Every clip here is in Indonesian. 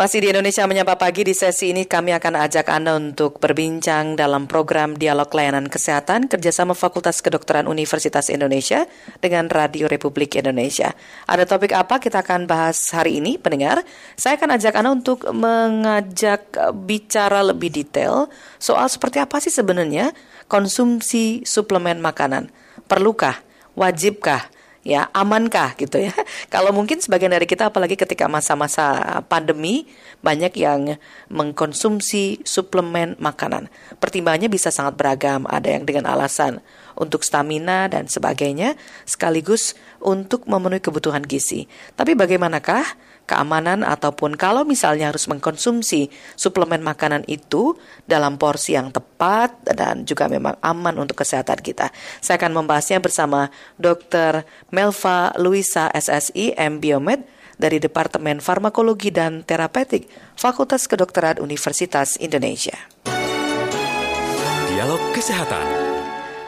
Masih di Indonesia Menyapa Pagi di sesi ini kami akan ajak Anda untuk berbincang dalam program Dialog Layanan Kesehatan kerjasama Fakultas Kedokteran Universitas Indonesia dengan Radio Republik Indonesia. Ada topik apa kita akan bahas hari ini pendengar? Saya akan ajak Anda untuk mengajak bicara lebih detail soal seperti apa sih sebenarnya konsumsi suplemen makanan. Perlukah? Wajibkah? Ya amankah gitu ya? Kalau mungkin sebagian dari kita apalagi ketika masa-masa pandemi banyak yang mengkonsumsi suplemen makanan. Pertimbangannya bisa sangat beragam. Ada yang dengan alasan untuk stamina dan sebagainya sekaligus untuk memenuhi kebutuhan gizi. Tapi bagaimanakah keamanan ataupun kalau misalnya harus mengkonsumsi suplemen makanan itu dalam porsi yang tepat dan juga memang aman untuk kesehatan kita. Saya akan membahasnya bersama Dr. Melva Luisa SSI M Biomed dari Departemen Farmakologi dan Terapeutik Fakultas Kedokteran Universitas Indonesia. Dialog Kesehatan.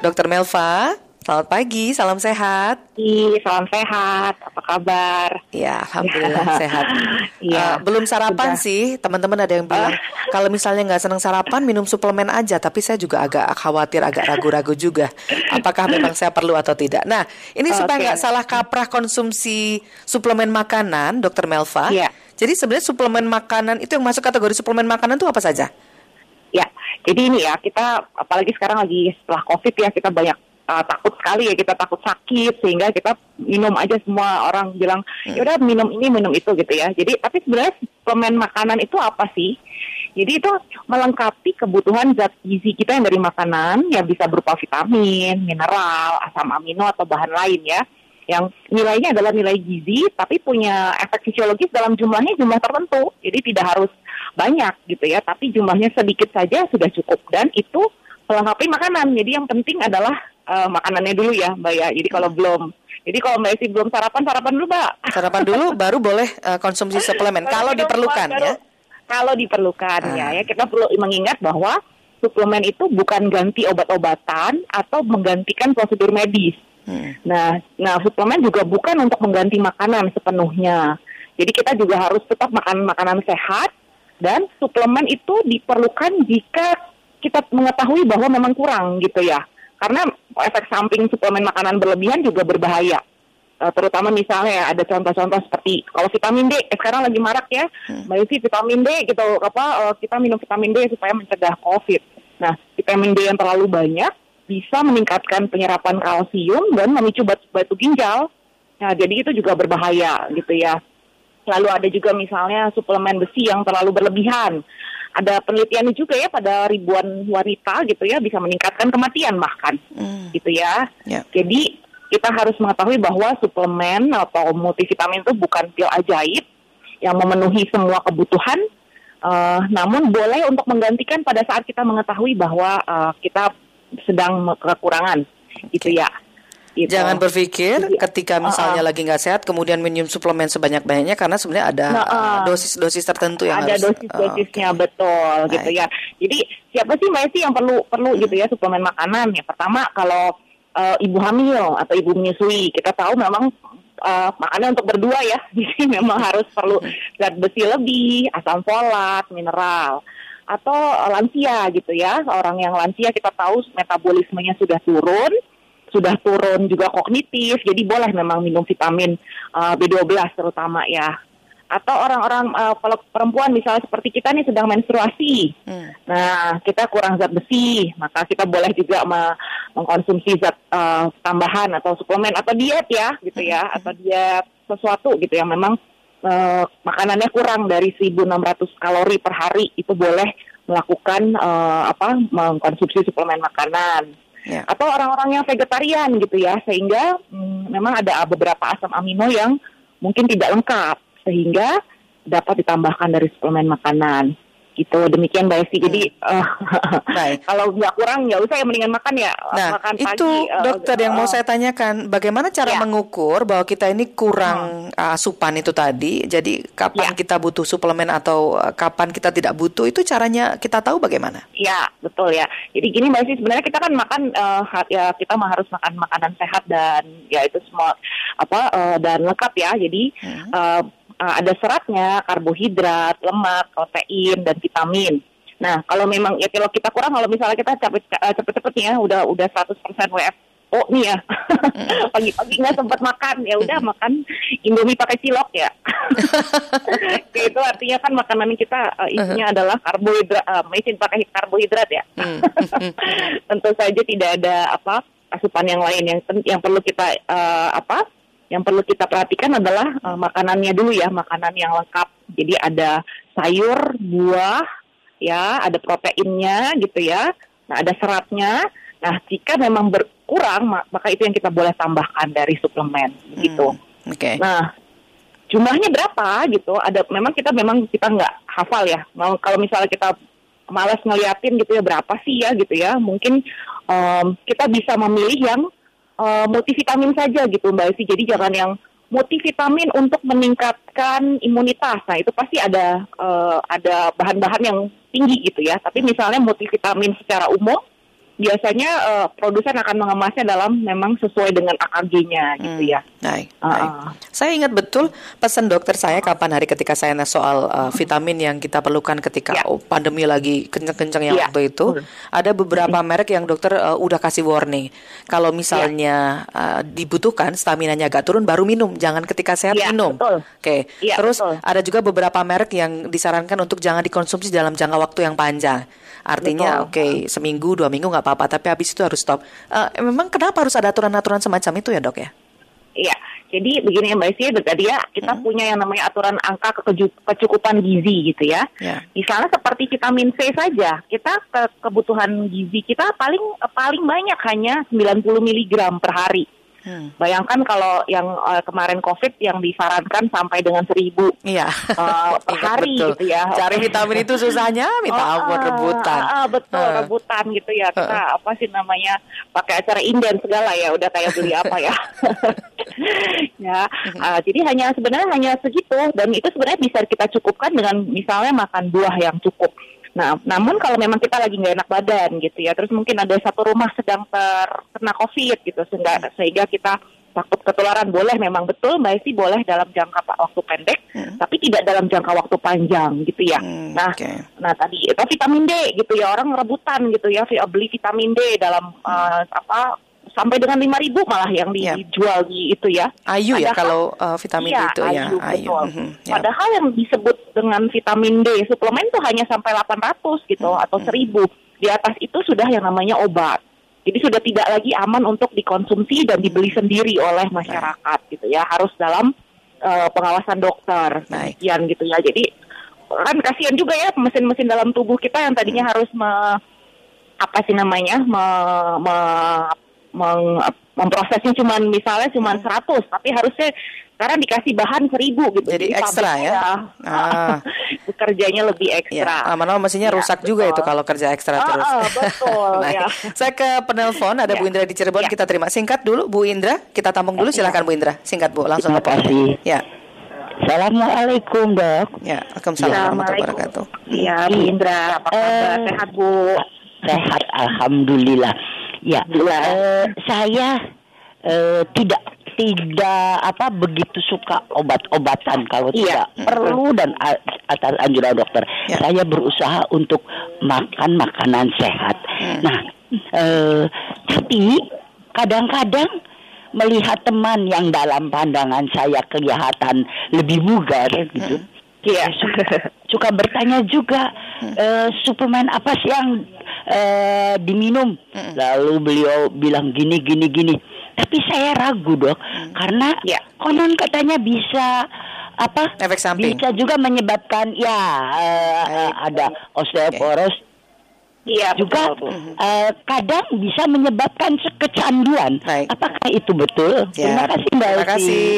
Dr. Melva, Selamat pagi, salam sehat. Iya, salam sehat. Apa kabar? Ya, alhamdulillah sehat. Iya. Uh, belum sarapan Sudah. sih, teman-teman ada yang bilang uh. kalau misalnya nggak senang sarapan minum suplemen aja. Tapi saya juga agak khawatir, agak ragu-ragu juga. Apakah memang saya perlu atau tidak? Nah, ini okay. supaya nggak salah kaprah konsumsi suplemen makanan, Dokter Melva. Iya. Jadi sebenarnya suplemen makanan itu yang masuk kategori suplemen makanan itu apa saja? Ya, jadi ini ya kita apalagi sekarang lagi setelah COVID ya kita banyak uh, takut sekali ya kita takut sakit sehingga kita minum aja semua orang bilang hmm. ya udah minum ini minum itu gitu ya. Jadi tapi sebenarnya suplemen makanan itu apa sih? Jadi itu melengkapi kebutuhan zat gizi kita yang dari makanan yang bisa berupa vitamin, mineral, asam amino atau bahan lain ya. Yang nilainya adalah nilai gizi tapi punya efek fisiologis dalam jumlahnya jumlah tertentu. Jadi tidak harus banyak gitu ya. Tapi jumlahnya sedikit saja sudah cukup. Dan itu melengkapi makanan. Jadi yang penting adalah uh, makanannya dulu ya Mbak ya. Jadi kalau belum jadi kalau Mbak Esi belum sarapan, sarapan dulu Mbak. Sarapan dulu baru boleh uh, konsumsi suplemen kalau diperlukan baru, ya. Kalau diperlukan ya, ah. ya kita perlu mengingat bahwa suplemen itu bukan ganti obat-obatan atau menggantikan prosedur medis. Hmm. Nah, nah suplemen juga bukan untuk mengganti makanan sepenuhnya. Jadi kita juga harus tetap makan makanan sehat dan suplemen itu diperlukan jika kita mengetahui bahwa memang kurang gitu ya. Karena efek samping suplemen makanan berlebihan juga berbahaya. Uh, terutama misalnya ada contoh-contoh seperti kalau vitamin D eh, sekarang lagi marak ya, hmm. mbak Yusi vitamin D gitu apa uh, kita minum vitamin D supaya mencegah COVID. Nah vitamin D yang terlalu banyak bisa meningkatkan penyerapan kalsium dan memicu batu, batu ginjal. Nah jadi itu juga berbahaya gitu ya. Lalu ada juga misalnya suplemen besi yang terlalu berlebihan ada penelitian juga ya pada ribuan wanita gitu ya bisa meningkatkan kematian bahkan mm. gitu ya. Yeah. Jadi kita harus mengetahui bahwa suplemen atau multivitamin itu bukan pil ajaib yang memenuhi semua kebutuhan, uh, namun boleh untuk menggantikan pada saat kita mengetahui bahwa uh, kita sedang kekurangan, okay. gitu ya. Gitu. Jangan berpikir ketika misalnya uh, uh. lagi nggak sehat kemudian minum suplemen sebanyak-banyaknya karena sebenarnya ada nah, uh, dosis-dosis tertentu yang ada harus dosis-dosisnya uh, okay. betul Baik. gitu ya. Jadi siapa sih Mbak sih yang perlu perlu hmm. gitu ya suplemen makanan? Ya pertama kalau uh, ibu hamil atau ibu menyusui kita tahu memang uh, makanan untuk berdua ya. Jadi memang harus perlu zat besi lebih, asam folat, mineral atau lansia gitu ya. Orang yang lansia kita tahu metabolismenya sudah turun sudah turun juga kognitif, jadi boleh memang minum vitamin uh, B12 terutama ya. Atau orang-orang uh, kalau perempuan misalnya seperti kita nih sedang menstruasi, hmm. nah kita kurang zat besi, maka kita boleh juga me mengkonsumsi zat uh, tambahan atau suplemen atau diet ya, gitu ya, hmm. atau diet sesuatu gitu yang memang uh, makanannya kurang dari 1.600 kalori per hari itu boleh melakukan uh, apa mengkonsumsi suplemen makanan yeah. atau orang-orang yang vegetarian gitu ya sehingga mm, memang ada beberapa asam amino yang mungkin tidak lengkap sehingga dapat ditambahkan dari suplemen makanan gitu demikian mbak Esti jadi uh, kalau nggak kurang ya usah ya mendingan makan ya nah makan itu pagi, eh, dokter uh, yang mau saya tanyakan bagaimana cara ya. mengukur bahwa kita ini kurang hmm. asupan itu tadi jadi kapan ya. kita butuh suplemen atau kapan kita tidak butuh itu caranya kita tahu bagaimana ya betul ya jadi gini mbak Esti sebenarnya kita kan makan uh, ya kita mah harus makan makanan sehat dan ya itu semua apa uh, dan lengkap ya jadi hmm. uh, uh, ada seratnya, karbohidrat, lemak, protein dan vitamin. Nah, kalau memang ya kalau kita kurang kalau misalnya kita cepet uh, cepet-cepetnya udah udah 100% WF oh nih ya. Pagi-pagi nggak sempat makan. Ya udah makan indomie pakai cilok ya. Itu artinya kan makanan kita uh, isinya adalah karbohidrat uh, mesin pakai karbohidrat ya. Mm. tentu saja tidak ada apa asupan yang lain yang yang perlu kita uh, apa yang perlu kita perhatikan adalah uh, makanannya dulu ya makanan yang lengkap jadi ada sayur buah ya ada proteinnya gitu ya nah ada seratnya nah jika memang ber, kurang maka itu yang kita boleh tambahkan dari suplemen gitu. Hmm, Oke. Okay. Nah jumlahnya berapa gitu? Ada memang kita memang kita nggak hafal ya. Mau kalau misalnya kita malas ngeliatin gitu ya berapa sih ya gitu ya. Mungkin um, kita bisa memilih yang uh, multivitamin saja gitu Mbak Esi. Jadi jangan yang multivitamin untuk meningkatkan imunitas. Nah, itu pasti ada uh, ada bahan-bahan yang tinggi gitu ya. Tapi misalnya multivitamin secara umum biasanya uh, produsen akan mengemasnya dalam memang sesuai dengan AKG-nya gitu hmm. ya. Baik, uh. Saya ingat betul pesan dokter saya kapan hari ketika saya nanya soal uh, vitamin yang kita perlukan ketika ya. oh, pandemi lagi kenceng-kenceng yang ya. waktu itu. Hmm. Ada beberapa hmm. merek yang dokter uh, udah kasih warning. Kalau misalnya ya. uh, dibutuhkan stamina-nya agak turun baru minum, jangan ketika sehat ya, minum. Oke. Okay. Ya, Terus betul. ada juga beberapa merek yang disarankan untuk jangan dikonsumsi dalam jangka waktu yang panjang. Artinya oke okay, seminggu dua minggu nggak apa-apa, tapi habis itu harus stop. Uh, memang kenapa harus ada aturan-aturan semacam itu ya dok ya? Iya, jadi begini Mbak Isi, tadi ya kita hmm. punya yang namanya aturan angka kecukupan gizi gitu ya. Yeah. Misalnya seperti vitamin C saja, kita ke kebutuhan gizi kita paling paling banyak hanya 90 mg per hari. Hmm. Bayangkan kalau yang uh, kemarin COVID yang disarankan sampai dengan seribu iya. uh, per hari betul. gitu ya. Cari vitamin itu susahnya, minta oh, ampun rebutan. Uh, uh, betul uh. rebutan gitu ya. Kita uh. apa sih namanya pakai acara inden segala ya. Udah kayak beli apa ya. ya. Uh, jadi hanya sebenarnya hanya segitu dan itu sebenarnya bisa kita cukupkan dengan misalnya makan buah yang cukup. Nah, namun kalau memang kita lagi nggak enak badan gitu ya, terus mungkin ada satu rumah sedang terkena COVID gitu, sehingga sehingga kita takut ketularan boleh memang betul Mbak Esi boleh dalam jangka waktu pendek hmm. tapi tidak dalam jangka waktu panjang gitu ya. Hmm, nah, okay. nah tadi itu vitamin D gitu ya orang rebutan gitu ya beli vitamin D dalam hmm. uh, apa sampai dengan lima ribu malah yang iya. dijual di itu ya. Ayu ya Padahal, ya kalau uh, vitamin iya, D itu ya. Ayu. Mm -hmm, ya. Padahal yang disebut dengan vitamin D suplemen itu hanya sampai 800 gitu mm -hmm. atau 1000. Di atas itu sudah yang namanya obat. Jadi sudah tidak lagi aman untuk dikonsumsi dan dibeli sendiri oleh masyarakat gitu ya. Harus dalam uh, pengawasan dokter. Sekian gitu ya. Jadi kan kasihan juga ya mesin-mesin dalam tubuh kita yang tadinya harus me, apa sih namanya me, me, meng, memprosesnya cuma misalnya cuma 100 hmm. tapi harusnya sekarang dikasih bahan 1000 gitu. Jadi, Jadi ekstra ya. Ah. Kerjanya lebih ekstra. Ya, lama-lama mesinnya ya, rusak betul. juga itu kalau kerja ekstra ah, terus. Ah, betul nah, ya. Saya ke penelpon ada ya. Bu Indra di Cirebon ya. kita terima singkat dulu Bu Indra, kita tampung dulu ya. silakan Bu Indra. Singkat Bu, langsung Terima kasih. Ya. Assalamualaikum dok. Ya, Waalaikumsalam warahmatullahi wabarakatuh. Iya Bu Indra, apa kabar? Uh, sehat Bu? Sehat, Alhamdulillah. Ya, uh, saya uh, tidak tidak apa begitu suka obat-obatan kalau iya. tidak perlu dan atas anjuran dokter. Ya. Saya berusaha untuk makan makanan sehat. Hmm. Nah, uh, tapi kadang-kadang melihat teman yang dalam pandangan saya kelihatan lebih bugar gitu. Hmm. Iya, suka, suka bertanya juga hmm. uh, suplemen apa sih yang uh, diminum. Hmm. Lalu beliau bilang gini gini gini. Tapi saya ragu dok, hmm. karena ya. konon katanya bisa apa? Efek samping. Bisa juga menyebabkan ya uh, uh, ada osteoporosis. Okay. Iya, juga betul, Uh, kadang bisa menyebabkan kecanduan. Baik. Apakah itu betul? Ya. Terima kasih Mbak Terima kasih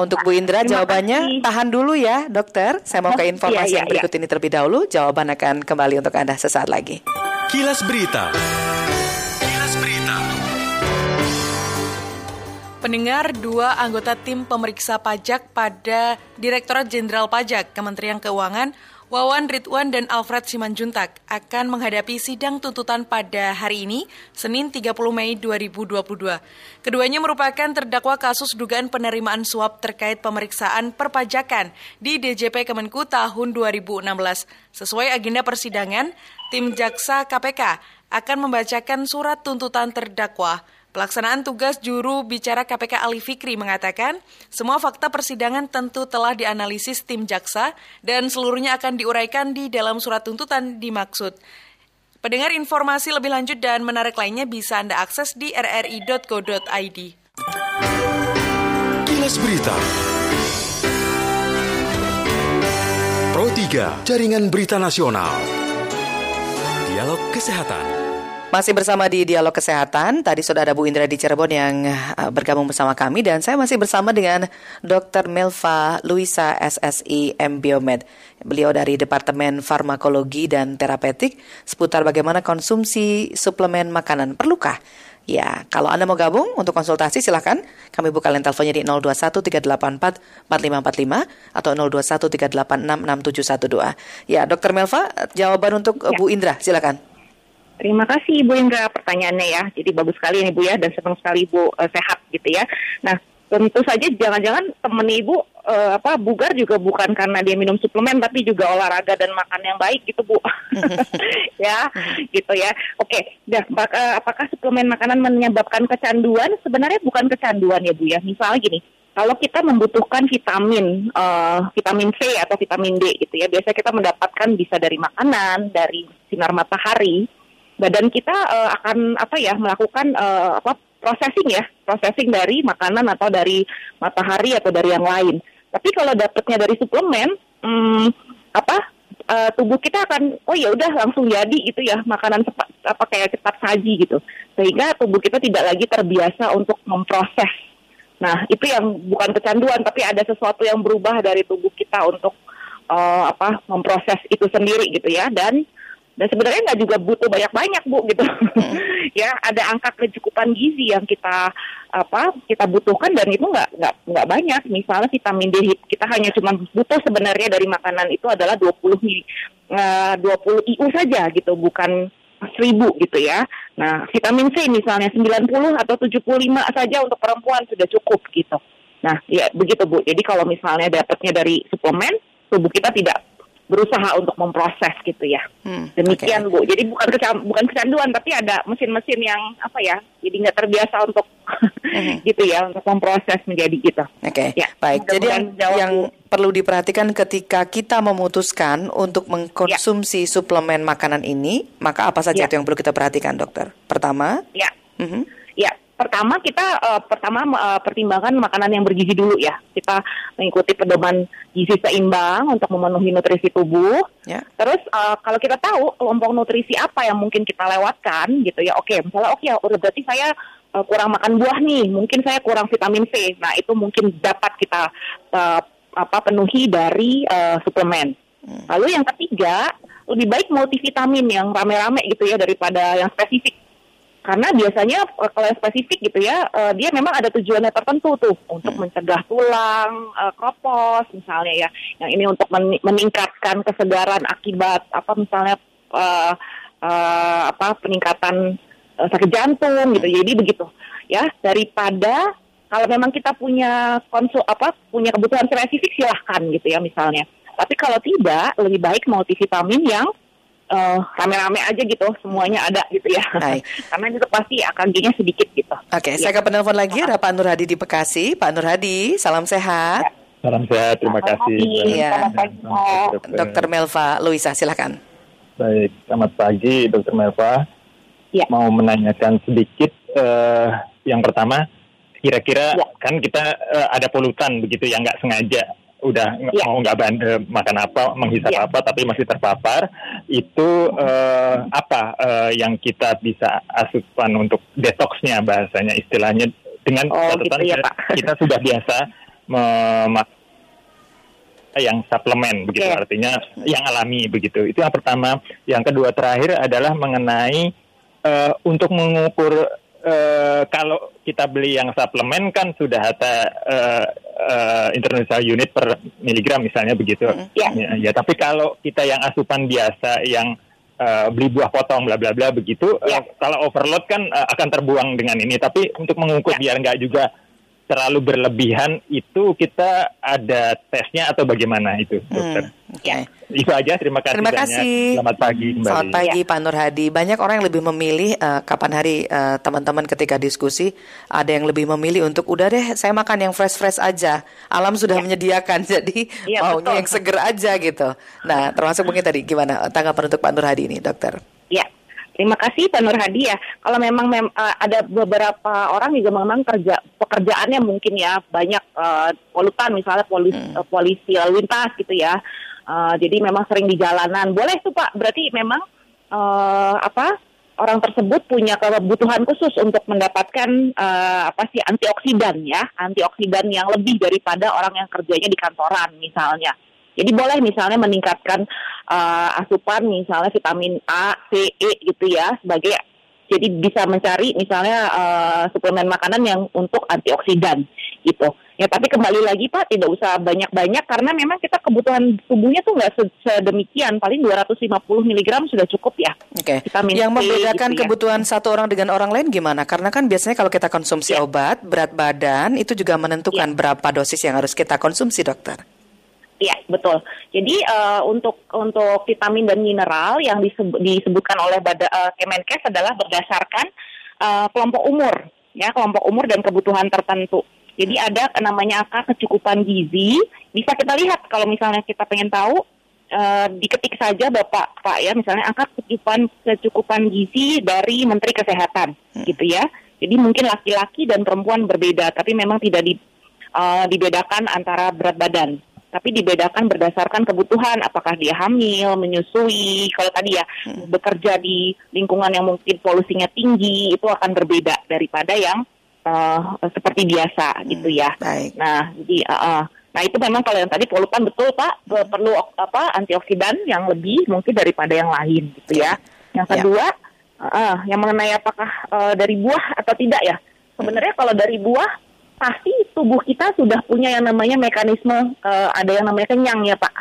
untuk Bu Indra Terima jawabannya. Kasih. Tahan dulu ya, Dokter. Saya mau ke iya, informasi iya, iya, yang berikut iya. ini terlebih dahulu. Jawaban akan kembali untuk Anda sesaat lagi. Kilas Berita. Kilas Berita. Pendengar dua anggota tim pemeriksa pajak pada Direktorat Jenderal Pajak Kementerian Keuangan Wawan Ridwan dan Alfred Simanjuntak akan menghadapi sidang tuntutan pada hari ini, Senin 30 Mei 2022. Keduanya merupakan terdakwa kasus dugaan penerimaan suap terkait pemeriksaan perpajakan di DJP Kemenku tahun 2016. Sesuai agenda persidangan, tim jaksa KPK akan membacakan surat tuntutan terdakwa Pelaksanaan tugas juru bicara KPK Ali Fikri mengatakan, semua fakta persidangan tentu telah dianalisis tim jaksa dan seluruhnya akan diuraikan di dalam surat tuntutan dimaksud. Pendengar informasi lebih lanjut dan menarik lainnya bisa Anda akses di rri.co.id. Kilas Berita Pro 3 Jaringan Berita Nasional Dialog Kesehatan masih bersama di Dialog Kesehatan, tadi sudah ada Bu Indra di Cirebon yang eh, bergabung bersama kami dan saya masih bersama dengan Dr. Melva Luisa SSI M Biomed. Beliau dari Departemen Farmakologi dan Terapeutik seputar bagaimana konsumsi suplemen makanan. Perlukah? Ya, kalau Anda mau gabung untuk konsultasi silahkan. Kami buka line teleponnya di 0213844545 atau 0213866712. Ya, Dr. Melva, jawaban untuk ya. Bu Indra, silakan. Terima kasih Ibu Indra pertanyaannya ya. Jadi bagus sekali nih Bu ya dan senang sekali Ibu uh, sehat gitu ya. Nah, tentu saja jangan-jangan temen Ibu uh, apa bugar juga bukan karena dia minum suplemen tapi juga olahraga dan makan yang baik gitu Bu. ya, gitu ya. Oke, dah apakah, apakah suplemen makanan menyebabkan kecanduan? Sebenarnya bukan kecanduan ya Bu ya. Misalnya gini, kalau kita membutuhkan vitamin uh, vitamin C atau vitamin D gitu ya biasanya kita mendapatkan bisa dari makanan dari sinar matahari badan kita uh, akan apa ya melakukan uh, apa processing ya. Processing dari makanan atau dari matahari atau dari yang lain. Tapi kalau dapatnya dari suplemen hmm, apa uh, tubuh kita akan oh ya udah langsung jadi gitu ya makanan cepat apa kayak cepat saji gitu. Sehingga tubuh kita tidak lagi terbiasa untuk memproses. Nah itu yang bukan kecanduan tapi ada sesuatu yang berubah dari tubuh kita untuk uh, apa memproses itu sendiri gitu ya. Dan dan sebenarnya nggak juga butuh banyak-banyak bu gitu hmm. ya ada angka kecukupan gizi yang kita apa kita butuhkan dan itu nggak nggak nggak banyak misalnya vitamin D kita hanya cuma butuh sebenarnya dari makanan itu adalah 20 uh, 20 IU saja gitu bukan seribu gitu ya. Nah, vitamin C misalnya 90 atau 75 saja untuk perempuan sudah cukup gitu. Nah, ya begitu Bu. Jadi kalau misalnya dapatnya dari suplemen, tubuh kita tidak berusaha untuk memproses gitu ya. Hmm, Demikian okay. Bu. Jadi bukan kecam, bukan kecanduan tapi ada mesin-mesin yang apa ya, jadi nggak terbiasa untuk hmm. gitu ya untuk memproses menjadi gitu. Oke. Okay. Ya, Baik. Jadi yang, yang perlu diperhatikan ketika kita memutuskan untuk mengkonsumsi ya. suplemen makanan ini, maka apa saja ya. itu yang perlu kita perhatikan, dokter? Pertama. Ya. Mm -hmm. Ya, pertama kita uh, pertama uh, pertimbangkan makanan yang bergizi dulu ya. Kita mengikuti pedoman gizi seimbang untuk memenuhi nutrisi tubuh. Ya. Terus uh, kalau kita tahu kelompok nutrisi apa yang mungkin kita lewatkan gitu ya. Oke, misalnya oke okay, udah berarti saya uh, kurang makan buah nih, mungkin saya kurang vitamin C. Nah, itu mungkin dapat kita uh, apa penuhi dari uh, suplemen. Hmm. Lalu yang ketiga, lebih baik multivitamin yang rame-rame gitu ya daripada yang spesifik karena biasanya eh, kalau yang spesifik gitu ya uh, dia memang ada tujuannya tertentu tuh untuk hmm. mencegah tulang uh, kropos misalnya ya. Yang ini untuk men meningkatkan kesegaran akibat apa misalnya uh, uh, apa peningkatan uh, sakit jantung gitu. Jadi begitu ya. Daripada kalau memang kita punya konsul apa punya kebutuhan spesifik silahkan gitu ya misalnya. Tapi kalau tidak lebih baik multivitamin yang uh, rame-rame aja gitu semuanya ada gitu ya karena itu pasti AKG-nya sedikit gitu oke okay, ya. saya ke penelpon lagi ada Pak Nur Hadi di Bekasi Pak Nur Hadi salam sehat ya. salam sehat terima selamat kasih pagi. Ya. Dokter Melva Luisa silakan baik selamat pagi Dokter Melva ya. mau menanyakan sedikit uh, yang pertama kira-kira ya. kan kita uh, ada polutan begitu yang nggak sengaja udah ya. mau nggak uh, makan apa, menghisap ya. apa, tapi masih terpapar, itu uh, apa uh, yang kita bisa asupan untuk detoxnya bahasanya istilahnya dengan oh, catatan gitu ya, Pak. kita sudah biasa memakai yang suplemen begitu okay. artinya yang alami begitu itu yang pertama yang kedua terakhir adalah mengenai uh, untuk mengukur uh, kalau kita beli yang suplemen kan sudah ada uh, uh, international unit per miligram misalnya begitu. Mm. Ya. ya. Ya, tapi kalau kita yang asupan biasa yang uh, beli buah potong bla bla bla begitu, ya. uh, kalau overload kan uh, akan terbuang dengan ini. Tapi untuk mengukur ya. biar nggak juga terlalu berlebihan itu kita ada tesnya atau bagaimana itu dokter? Hmm, okay. Ya, itu aja. Terima kasih. Terima kasih. Selamat pagi kembali. Selamat pagi ya. Pak Nur Hadi. Banyak orang yang lebih memilih uh, kapan hari uh, teman-teman ketika diskusi ada yang lebih memilih untuk udah deh saya makan yang fresh fresh aja. Alam sudah ya. menyediakan jadi ya, maunya betul. yang seger aja gitu. Nah termasuk mungkin tadi gimana tanggapan untuk Pak Nur Hadi ini dokter? Ya Terima kasih Pak Nur Hadi ya. Kalau memang mem uh, ada beberapa orang juga memang kerja pekerjaannya mungkin ya banyak uh, polutan misalnya polis hmm. uh, polisi lalu lintas gitu ya. Uh, jadi memang sering di jalanan. Boleh tuh Pak. Berarti memang uh, apa orang tersebut punya kebutuhan khusus untuk mendapatkan uh, apa sih antioksidan ya, antioksidan yang lebih daripada orang yang kerjanya di kantoran misalnya. Jadi boleh misalnya meningkatkan uh, asupan misalnya vitamin A, C, E gitu ya sebagai jadi bisa mencari misalnya uh, suplemen makanan yang untuk antioksidan gitu. Ya tapi kembali lagi Pak tidak usah banyak-banyak karena memang kita kebutuhan tubuhnya tuh nggak sedemikian paling 250 mg sudah cukup ya. Oke. Okay. Yang membedakan gitu ya. kebutuhan satu orang dengan orang lain gimana? Karena kan biasanya kalau kita konsumsi ya. obat berat badan itu juga menentukan ya. berapa dosis yang harus kita konsumsi dokter. Iya betul. Jadi uh, untuk untuk vitamin dan mineral yang disebut, disebutkan oleh Bada, uh, Kemenkes adalah berdasarkan uh, kelompok umur, ya kelompok umur dan kebutuhan tertentu. Jadi ada namanya angka kecukupan gizi. Bisa kita lihat kalau misalnya kita pengen tahu, uh, diketik saja bapak pak ya misalnya angka kecukupan kecukupan gizi dari Menteri Kesehatan, hmm. gitu ya. Jadi mungkin laki-laki dan perempuan berbeda, tapi memang tidak di, uh, dibedakan antara berat badan tapi dibedakan berdasarkan kebutuhan apakah dia hamil, menyusui, kalau tadi ya hmm. bekerja di lingkungan yang mungkin polusinya tinggi itu akan berbeda daripada yang uh, seperti biasa hmm. gitu ya. Baik. Nah, jadi uh, uh, nah itu memang kalau yang tadi polutan betul Pak hmm. perlu apa antioksidan yang lebih mungkin daripada yang lain gitu ya. Yang ya. kedua ya. uh, yang mengenai apakah uh, dari buah atau tidak ya. Sebenarnya kalau dari buah pasti tubuh kita sudah punya yang namanya mekanisme uh, ada yang namanya kenyang ya Pak.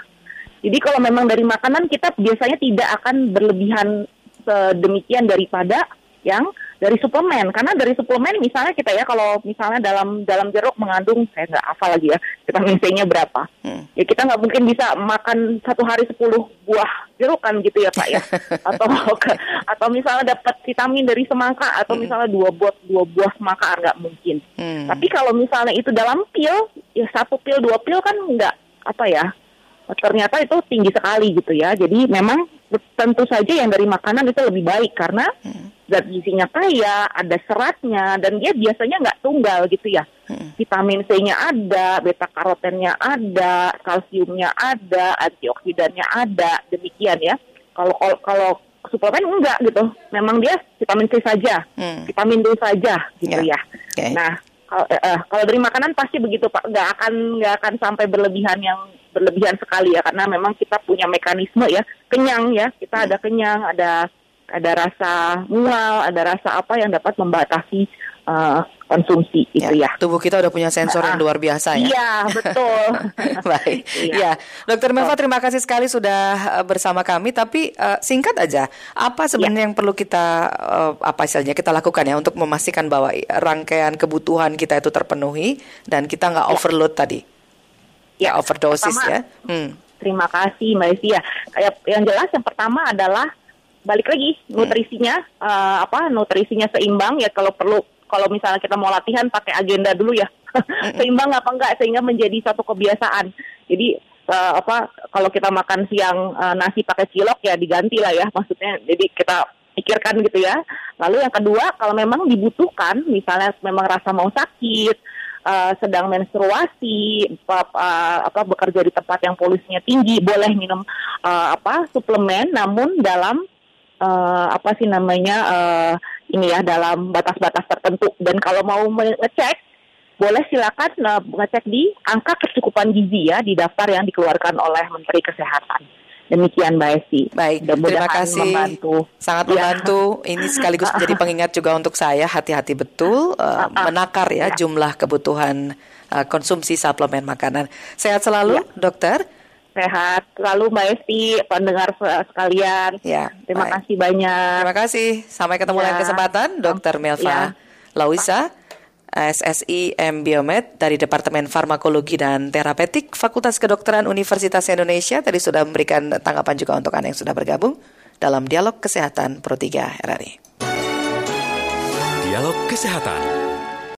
Jadi kalau memang dari makanan kita biasanya tidak akan berlebihan sedemikian daripada yang dari suplemen karena dari suplemen misalnya kita ya kalau misalnya dalam dalam jeruk mengandung saya nggak hafal lagi ya vitamin C-nya berapa hmm. ya kita nggak mungkin bisa makan satu hari sepuluh buah jeruk kan gitu ya pak ya atau atau misalnya dapat vitamin dari semangka atau hmm. misalnya dua buah dua buah semangka nggak mungkin hmm. tapi kalau misalnya itu dalam pil ya satu pil dua pil kan nggak apa ya ternyata itu tinggi sekali gitu ya jadi memang tentu saja yang dari makanan itu lebih baik karena hmm zat gizinya kaya, ada seratnya, dan dia biasanya nggak tunggal gitu ya. Hmm. Vitamin C-nya ada, beta karotennya ada, kalsiumnya ada, antioksidannya ada, demikian ya. Kalau kalau suplemen enggak gitu, memang dia vitamin C saja, hmm. vitamin D saja gitu yeah. ya. Okay. Nah, kalau, eh, eh, kalau dari makanan pasti begitu pak, nggak akan nggak akan sampai berlebihan yang berlebihan sekali ya, karena memang kita punya mekanisme ya, kenyang ya, kita hmm. ada kenyang, ada ada rasa mual, ada rasa apa yang dapat membatasi uh, konsumsi ya, itu ya. Tubuh kita udah punya sensor yang luar biasa ya. Iya, betul. Baik. Iya. Ya. Dokter Melva terima kasih sekali sudah eh, bersama kami tapi uh, singkat aja, apa sebenarnya ya. yang perlu kita uh, apa istilahnya kita lakukan ya untuk memastikan bahwa rangkaian kebutuhan kita itu terpenuhi dan kita nggak ya. overload tadi. Ya, overdosis pertama, ya. Hmm. Terima kasih Mbak Isia. Yang jelas yang pertama adalah balik lagi hmm. nutrisinya hmm. uh, apa nutrisinya seimbang ya kalau perlu kalau misalnya kita mau latihan pakai agenda dulu ya hmm. seimbang apa enggak sehingga menjadi satu kebiasaan jadi uh, apa kalau kita makan siang uh, nasi pakai cilok ya diganti lah ya maksudnya jadi kita pikirkan gitu ya lalu yang kedua kalau memang dibutuhkan misalnya memang rasa mau sakit Uh, sedang menstruasi, apa, uh, apa bekerja di tempat yang polusinya tinggi, boleh minum uh, apa suplemen, namun dalam uh, apa sih namanya uh, ini ya dalam batas-batas tertentu dan kalau mau ngecek boleh silakan uh, ngecek di angka kecukupan gizi ya di daftar yang dikeluarkan oleh Menteri Kesehatan. Demikian Mbak Esi. Baik, terima kasih. Membantu. Sangat ya. membantu. Ini sekaligus menjadi pengingat juga untuk saya hati-hati betul uh, menakar ya, ya jumlah kebutuhan uh, konsumsi suplemen makanan. Sehat selalu, ya. dokter. Sehat selalu Mbak Esti, pendengar sekalian. Ya, Terima baik. kasih banyak. Terima kasih. Sampai ketemu ya. lain kesempatan, Dokter Melva ya. Lauisa. SSI M Biomed dari Departemen Farmakologi dan Terapeutik Fakultas Kedokteran Universitas Indonesia tadi sudah memberikan tanggapan juga untuk Anda yang sudah bergabung dalam Dialog Kesehatan Pro 3 RRI. Dialog Kesehatan